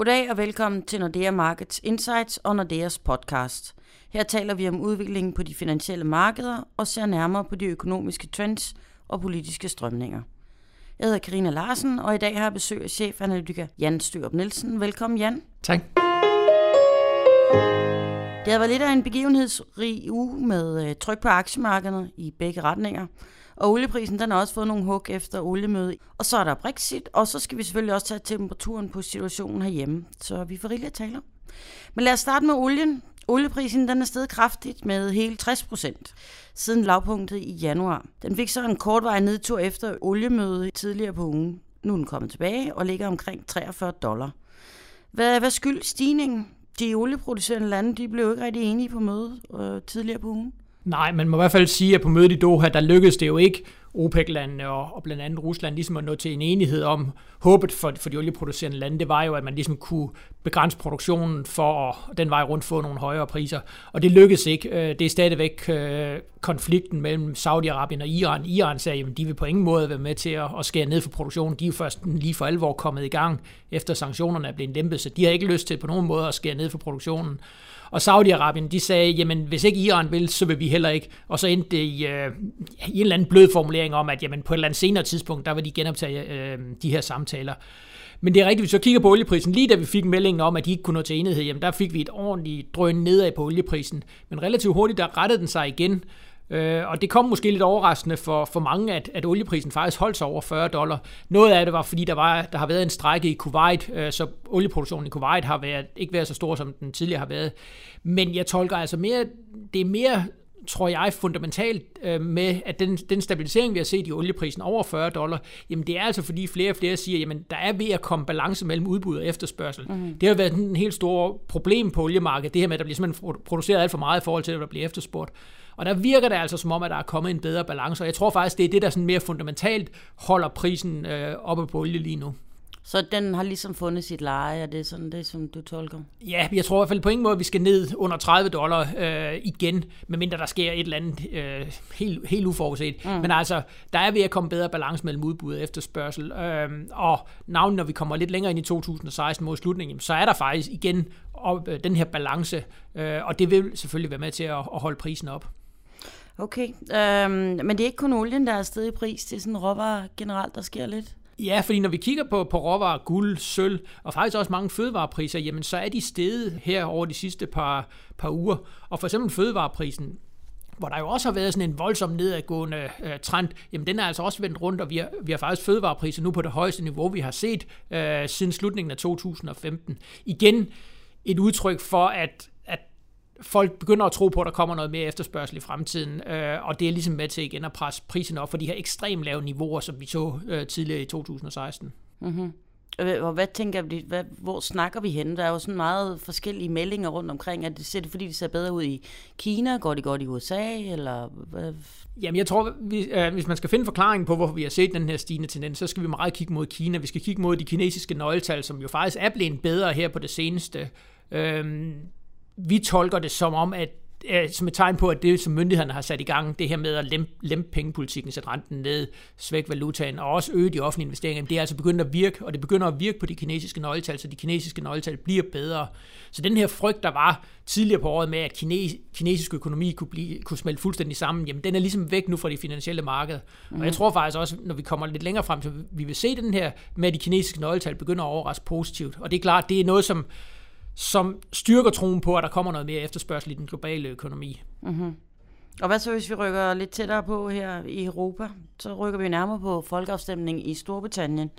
Goddag og velkommen til Nordea Markets Insights og Nordeas podcast. Her taler vi om udviklingen på de finansielle markeder og ser nærmere på de økonomiske trends og politiske strømninger. Jeg hedder Karina Larsen, og i dag har jeg besøg af chefanalytiker Jan Størup Nielsen. Velkommen, Jan. Tak. Det har været lidt af en begivenhedsrig uge med øh, tryk på aktiemarkederne i begge retninger. Og olieprisen den har også fået nogle hug efter oliemødet. Og så er der Brexit, og så skal vi selvfølgelig også tage temperaturen på situationen herhjemme. Så vi får rigeligt at tale om. Men lad os starte med olien. Olieprisen den er steget kraftigt med hele 60 procent siden lavpunktet i januar. Den fik så en kortvarig nedtur efter oliemødet tidligere på ugen. Nu er den kommet tilbage og ligger omkring 43 dollar. Hvad, hvad skyld stigningen? De olieproducerende lande de blev ikke rigtig enige på mødet øh, tidligere på ugen. Nej, man må i hvert fald sige, at på mødet i Doha, der lykkedes det jo ikke OPEC-landene og, og blandt andet Rusland ligesom at nå til en enighed om, håbet for, for de olieproducerende lande, det var jo, at man ligesom kunne begrænse produktionen for at den vej rundt få nogle højere priser. Og det lykkedes ikke. Øh, det er stadigvæk øh, konflikten mellem Saudi-Arabien og Iran. Iran sagde, at de vil på ingen måde være med til at, at skære ned for produktionen. De er jo først lige for alvor kommet i gang, efter sanktionerne er blevet lempet, så de har ikke lyst til på nogen måde at skære ned for produktionen. Og Saudi-Arabien, de sagde, jamen hvis ikke Iran vil, så vil vi heller ikke. Og så endte det i, øh, i en eller anden blød formulering om, at jamen, på et eller andet senere tidspunkt, der vil de genoptage øh, de her samtaler. Men det er rigtigt, hvis vi så kigger på olieprisen, lige da vi fik meldingen om, at de ikke kunne nå til enighed, jamen der fik vi et ordentligt drøn nedad på olieprisen. Men relativt hurtigt, der rettede den sig igen. Øh, og det kom måske lidt overraskende for, for mange, at, at olieprisen faktisk holdt sig over 40 dollar. Noget af det var, fordi der, var, der har været en strække i Kuwait, øh, så olieproduktionen i Kuwait har været, ikke været så stor, som den tidligere har været. Men jeg tolker altså mere, det er mere tror jeg, fundamentalt øh, med, at den, den stabilisering, vi har set i olieprisen over 40 dollar, jamen det er altså fordi flere og flere siger, jamen der er ved at komme balance mellem udbud og efterspørgsel. Mm. Det har været en helt stor problem på oliemarkedet, det her med, at der bliver simpelthen produceret alt for meget i forhold til, at der bliver efterspurgt. Og der virker det altså som om, at der er kommet en bedre balance, og jeg tror faktisk, det er det, der sådan mere fundamentalt holder prisen øh, oppe på olie lige nu. Så den har ligesom fundet sit leje, og det er sådan det, som du tolker? Ja, jeg tror i hvert fald på ingen måde, at vi skal ned under 30 dollar øh, igen, medmindre der sker et eller andet øh, helt, helt uforudset. Mm. Men altså, der er ved at komme bedre balance mellem udbud og efterspørgsel. Øh, og navnet, når vi kommer lidt længere ind i 2016 mod slutningen, så er der faktisk igen op, øh, den her balance, øh, og det vil selvfølgelig være med til at, at holde prisen op. Okay, øhm, men det er ikke kun olien, der er stedet i pris. Det er sådan råvarer generelt, der sker lidt. Ja, fordi når vi kigger på, på råvarer, guld, sølv og faktisk også mange fødevarepriser, jamen så er de steget her over de sidste par, par uger. Og for eksempel fødevareprisen, hvor der jo også har været sådan en voldsom nedadgående øh, trend, jamen den er altså også vendt rundt, og vi har, vi har faktisk fødevarepriser nu på det højeste niveau, vi har set øh, siden slutningen af 2015. Igen et udtryk for, at folk begynder at tro på, at der kommer noget mere efterspørgsel i fremtiden, øh, og det er ligesom med til igen at presse prisen op for de her ekstremt lave niveauer, som vi så øh, tidligere i 2016. Mm-hmm. Og hvad tænker vi, hvad, hvor snakker vi henne? Der er jo sådan meget forskellige meldinger rundt omkring. Er det, ser det fordi, det ser bedre ud i Kina? Går det godt i USA? Eller hvad? Jamen jeg tror, vi, øh, hvis man skal finde forklaringen på, hvorfor vi har set den her stigende tendens, så skal vi meget kigge mod Kina. Vi skal kigge mod de kinesiske nøgletal, som jo faktisk er blevet bedre her på det seneste. Øhm, vi tolker det som om, at som et tegn på, at det, som myndighederne har sat i gang, det her med at lempe, lempe pengepolitikken, sætte renten ned, svække valutaen og også øge de offentlige investeringer, det er altså begyndt at virke, og det begynder at virke på de kinesiske nøgletal, så de kinesiske nøgletal bliver bedre. Så den her frygt, der var tidligere på året med, at kines, kinesisk økonomi kunne, blive, kunne smelte fuldstændig sammen, jamen den er ligesom væk nu fra de finansielle markeder. Mm. Og jeg mhm. tror faktisk også, når vi kommer lidt længere frem, så vi vil se den her med, at de kinesiske nøgletal begynder at overraske positivt. Og det er klart, det er noget, som som styrker troen på, at der kommer noget mere efterspørgsel i den globale økonomi. Mm-hmm. Og hvad så, hvis vi rykker lidt tættere på her i Europa? Så rykker vi nærmere på folkeafstemning i Storbritannien.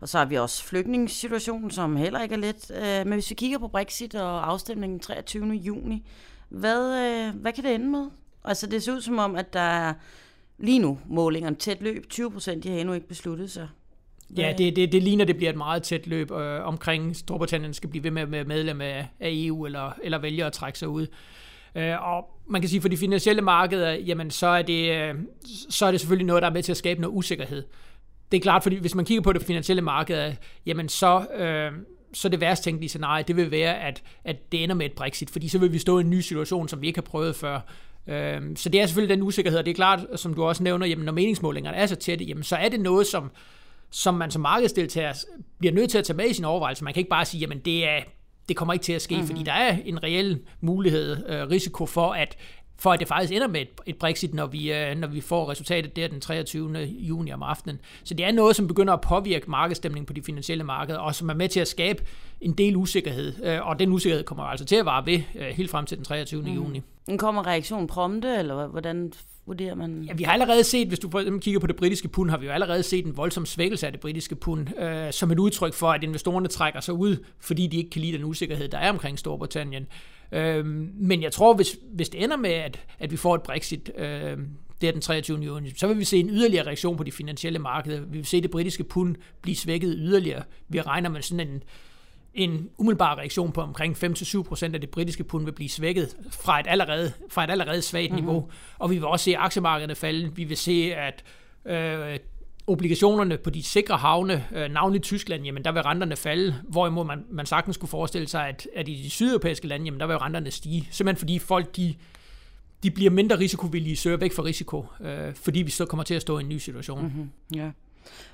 Og så har vi også flygtningssituationen, som heller ikke er let. Øh, men hvis vi kigger på Brexit og afstemningen 23. juni, hvad, øh, hvad kan det ende med? Altså det ser ud som om, at der er lige nu målingerne tæt løb. 20 procent, de har endnu ikke besluttet sig. Ja, det, det, det ligner, det bliver et meget tæt løb øh, omkring Storbritannien skal blive ved med at være medlem af, af EU eller, eller vælge at trække sig ud. Øh, og man kan sige, for de finansielle markeder, jamen så er, det, øh, så er det selvfølgelig noget, der er med til at skabe noget usikkerhed. Det er klart, fordi hvis man kigger på det finansielle marked, jamen så, øh, så det værst tænkelige scenarie, det vil være, at, at det ender med et Brexit, fordi så vil vi stå i en ny situation, som vi ikke har prøvet før. Øh, så det er selvfølgelig den usikkerhed, og det er klart, som du også nævner, jamen når meningsmålingerne er så tætte, jamen så er det noget, som, som man som markedsdeltager bliver nødt til at tage med i sin overvejelse. Man kan ikke bare sige, jamen det er det kommer ikke til at ske, mm-hmm. fordi der er en reel mulighed, øh, risiko for, at for at det faktisk ender med et, et Brexit, når vi, øh, når vi får resultatet der den 23. juni om aftenen. Så det er noget, som begynder at påvirke markedsstemningen på de finansielle markeder, og som er med til at skabe en del usikkerhed. Øh, og den usikkerhed kommer altså til at vare ved øh, helt frem til den 23. Mm. juni. Men kommer reaktionen prompte, eller hvordan vurderer man? Ja, vi har allerede set, hvis du for eksempel kigger på det britiske pund, har vi jo allerede set en voldsom svækkelse af det britiske pund, øh, som et udtryk for, at investorerne trækker sig ud, fordi de ikke kan lide den usikkerhed, der er omkring Storbritannien. Øh, men jeg tror, hvis, hvis det ender med, at, at vi får et Brexit, øh, det er den 23. juni, så vil vi se en yderligere reaktion på de finansielle markeder. Vi vil se det britiske pund blive svækket yderligere. Vi regner med sådan en en umiddelbar reaktion på omkring 5-7% af det britiske pund vil blive svækket fra et allerede, fra et allerede svagt mm-hmm. niveau. Og vi vil også se aktiemarkederne falde. Vi vil se, at øh, obligationerne på de sikre havne, øh, navnlig i Tyskland, jamen der vil renterne falde, hvorimod man, man sagtens skulle forestille sig, at, at i de sydeuropæiske lande, jamen der vil renterne stige. Simpelthen fordi folk, de, de bliver mindre risikovillige, søger væk fra risiko, øh, fordi vi så kommer til at stå i en ny situation. Mm-hmm. Ja.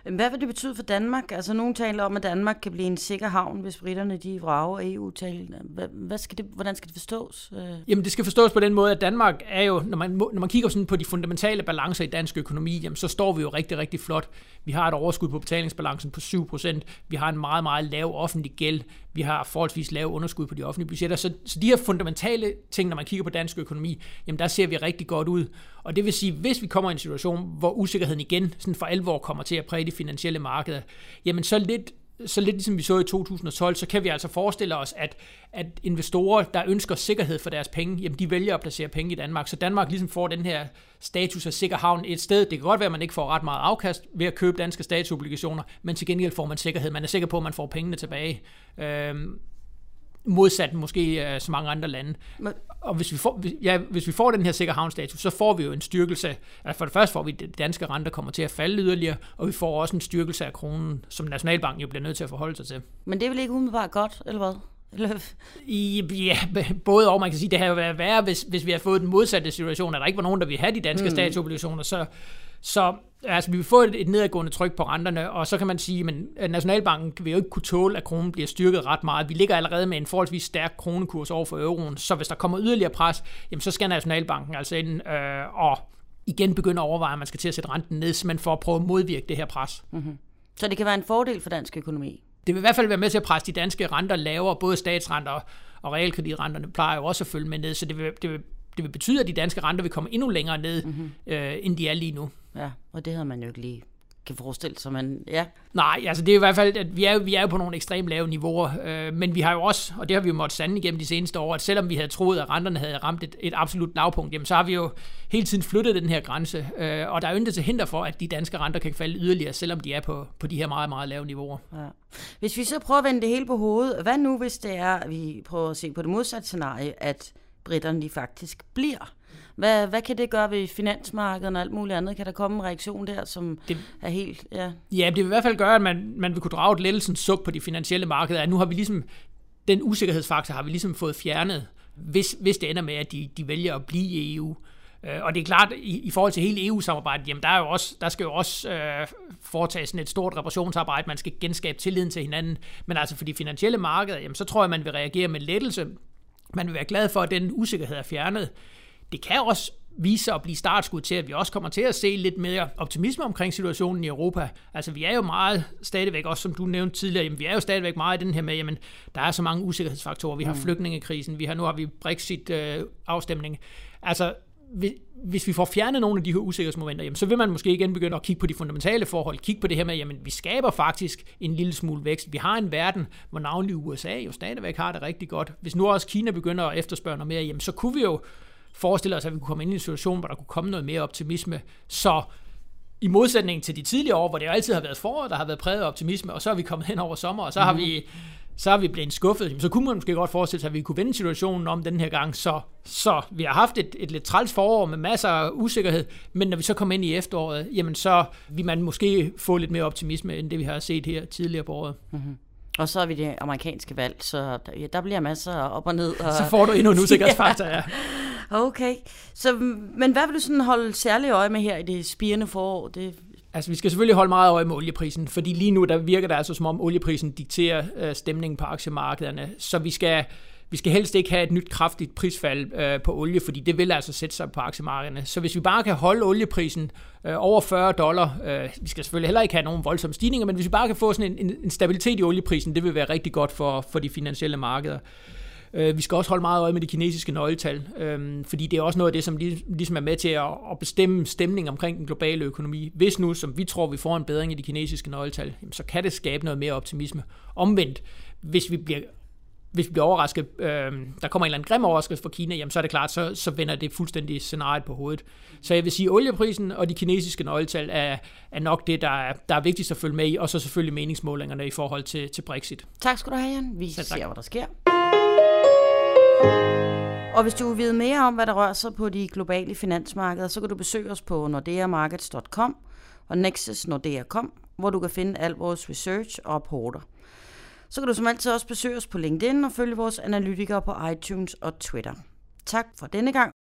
Hvad vil det betyde for Danmark? Altså, nogen taler om, at Danmark kan blive en sikker havn, hvis britterne de vrager EU-talen. Hvad, hvad skal det, hvordan skal det forstås? Øh. Jamen, det skal forstås på den måde, at Danmark er jo, når man, når man kigger sådan på de fundamentale balancer i dansk økonomi, jamen, så står vi jo rigtig, rigtig flot. Vi har et overskud på betalingsbalancen på 7%. Vi har en meget, meget lav offentlig gæld. Vi har forholdsvis lav underskud på de offentlige budgetter. Så, så de her fundamentale ting, når man kigger på dansk økonomi, jamen der ser vi rigtig godt ud. Og det vil sige, hvis vi kommer i en situation, hvor usikkerheden igen sådan for alvor kommer til at præge de finansielle markeder, jamen så lidt så lidt ligesom vi så i 2012, så kan vi altså forestille os, at, at investorer, der ønsker sikkerhed for deres penge, jamen de vælger at placere penge i Danmark. Så Danmark ligesom får den her status af sikker havn et sted. Det kan godt være, at man ikke får ret meget afkast ved at købe danske statsobligationer, men til gengæld får man sikkerhed. Man er sikker på, at man får pengene tilbage. Øhm, modsat måske uh, så mange andre lande. Men, og hvis vi, får, ja, hvis vi får den her sikker havnstatus, så får vi jo en styrkelse. Altså for det første får vi, at de danske renter kommer til at falde yderligere, og vi får også en styrkelse af kronen, som Nationalbanken jo bliver nødt til at forholde sig til. Men det er vel ikke umiddelbart godt, eller hvad? I, ja, både og. Man kan sige, det jo været værre, hvis, hvis vi har fået den modsatte situation, at der ikke var nogen, der ville have de danske mm. statsobligationer, så, så altså, vi vil få et, et nedadgående tryk på renterne, og så kan man sige, at Nationalbanken vil jo ikke kunne tåle, at kronen bliver styrket ret meget. Vi ligger allerede med en forholdsvis stærk kronekurs over for euroen, så hvis der kommer yderligere pres, jamen, så skal Nationalbanken altså ind øh, og igen begynde at overveje, at man skal til at sætte renten ned, men for at prøve at modvirke det her pres. Mm-hmm. Så det kan være en fordel for dansk økonomi? Det vil i hvert fald være med til at presse de danske renter lavere, både statsrenter og realkreditrenterne plejer jo også at følge med ned, så det vil, det vil det vil betyde, at de danske renter vil komme endnu længere ned, mm-hmm. øh, end de er lige nu. Ja, og det havde man jo ikke lige kan forestille sig, men ja. Nej, altså det er i hvert fald, at vi er, vi er jo på nogle ekstremt lave niveauer, øh, men vi har jo også, og det har vi jo måttet sande igennem de seneste år, at selvom vi havde troet, at renterne havde ramt et, et absolut lavpunkt, jamen så har vi jo hele tiden flyttet den her grænse, øh, og der er jo intet til hinder for, at de danske renter kan falde yderligere, selvom de er på, på de her meget, meget lave niveauer. Ja. Hvis vi så prøver at vende det hele på hovedet, hvad nu hvis det er, at vi prøver at se på det modsatte scenarie, at britterne de faktisk bliver hvad, hvad kan det gøre ved finansmarkedet og alt muligt andet? Kan der komme en reaktion der, som det, er helt... Ja. ja, det vil i hvert fald gøre, at man, man vil kunne drage et lettelsens suk på de finansielle markeder. Nu har vi ligesom... Den usikkerhedsfaktor har vi ligesom fået fjernet, hvis, hvis det ender med, at de, de vælger at blive i EU. Øh, og det er klart, i, i forhold til hele EU-samarbejdet, jamen der, er jo også, der skal jo også øh, foretages sådan et stort reparationsarbejde, man skal genskabe tilliden til hinanden. Men altså for de finansielle markeder, jamen så tror jeg, man vil reagere med lettelse. Man vil være glad for, at den usikkerhed er fjernet det kan også vise sig at blive startskud til, at vi også kommer til at se lidt mere optimisme omkring situationen i Europa. Altså vi er jo meget stadigvæk, også som du nævnte tidligere, jamen, vi er jo stadigvæk meget i den her med, jamen der er så mange usikkerhedsfaktorer. Vi har mm. flygtningekrisen, vi har nu har vi Brexit-afstemning. Øh, altså hvis vi får fjernet nogle af de her usikkerhedsmomenter, jamen, så vil man måske igen begynde at kigge på de fundamentale forhold, kigge på det her med, jamen vi skaber faktisk en lille smule vækst. Vi har en verden, hvor navnlig USA jo stadigvæk har det rigtig godt. Hvis nu også Kina begynder at efterspørge noget mere, jamen så kunne vi jo forestille os, at vi kunne komme ind i en situation, hvor der kunne komme noget mere optimisme. Så i modsætning til de tidligere år, hvor det jo altid har været forår, der har været præget af optimisme, og så er vi kommet hen over sommer, og så har mm. vi så er vi blevet skuffet, så kunne man måske godt forestille sig, at vi kunne vende situationen om den her gang. Så, så vi har haft et, et lidt træls forår med masser af usikkerhed, men når vi så kommer ind i efteråret, jamen så vil man måske få lidt mere optimisme, end det vi har set her tidligere på året. Mm-hmm. Og så er vi det amerikanske valg, så der, ja, der bliver masser op og ned. Og... Så får du endnu en usikkerhedsfaktor, ja. Okay. Så, mm, men hvad vil du sådan holde særlig øje med her i det spirende forår? Det Altså, vi skal selvfølgelig holde meget øje med olieprisen, fordi lige nu der virker det altså som om olieprisen dikterer øh, stemningen på aktiemarkederne, så vi skal, vi skal helst ikke have et nyt kraftigt prisfald øh, på olie, fordi det vil altså sætte sig på aktiemarkederne. Så hvis vi bare kan holde olieprisen øh, over 40 dollar, øh, vi skal selvfølgelig heller ikke have nogen voldsomme stigninger, men hvis vi bare kan få sådan en, en, en stabilitet i olieprisen, det vil være rigtig godt for, for de finansielle markeder. Øh, vi skal også holde meget øje med de kinesiske nøgletal, øh, fordi det er også noget af det, som ligesom er med til at, at bestemme stemningen omkring den globale økonomi. Hvis nu, som vi tror, vi får en bedring i de kinesiske nøgletal, så kan det skabe noget mere optimisme. Omvendt, hvis vi bliver hvis vi bliver overrasket, øh, der kommer en eller anden grim overraskelse fra Kina, jamen så er det klart, så, så vender det fuldstændig scenariet på hovedet. Så jeg vil sige, at olieprisen og de kinesiske nøgletal er, er nok det, der er, der er vigtigst at følge med i, og så selvfølgelig meningsmålingerne i forhold til, til Brexit. Tak skal du have, Jan. Vi ser, hvad der sker. Og hvis du vil vide mere om, hvad der rører sig på de globale finansmarkeder, så kan du besøge os på nordeamarkets.com og nexusnordea.com, hvor du kan finde al vores research og rapporter. Så kan du som altid også besøge os på LinkedIn og følge vores analytikere på iTunes og Twitter. Tak for denne gang.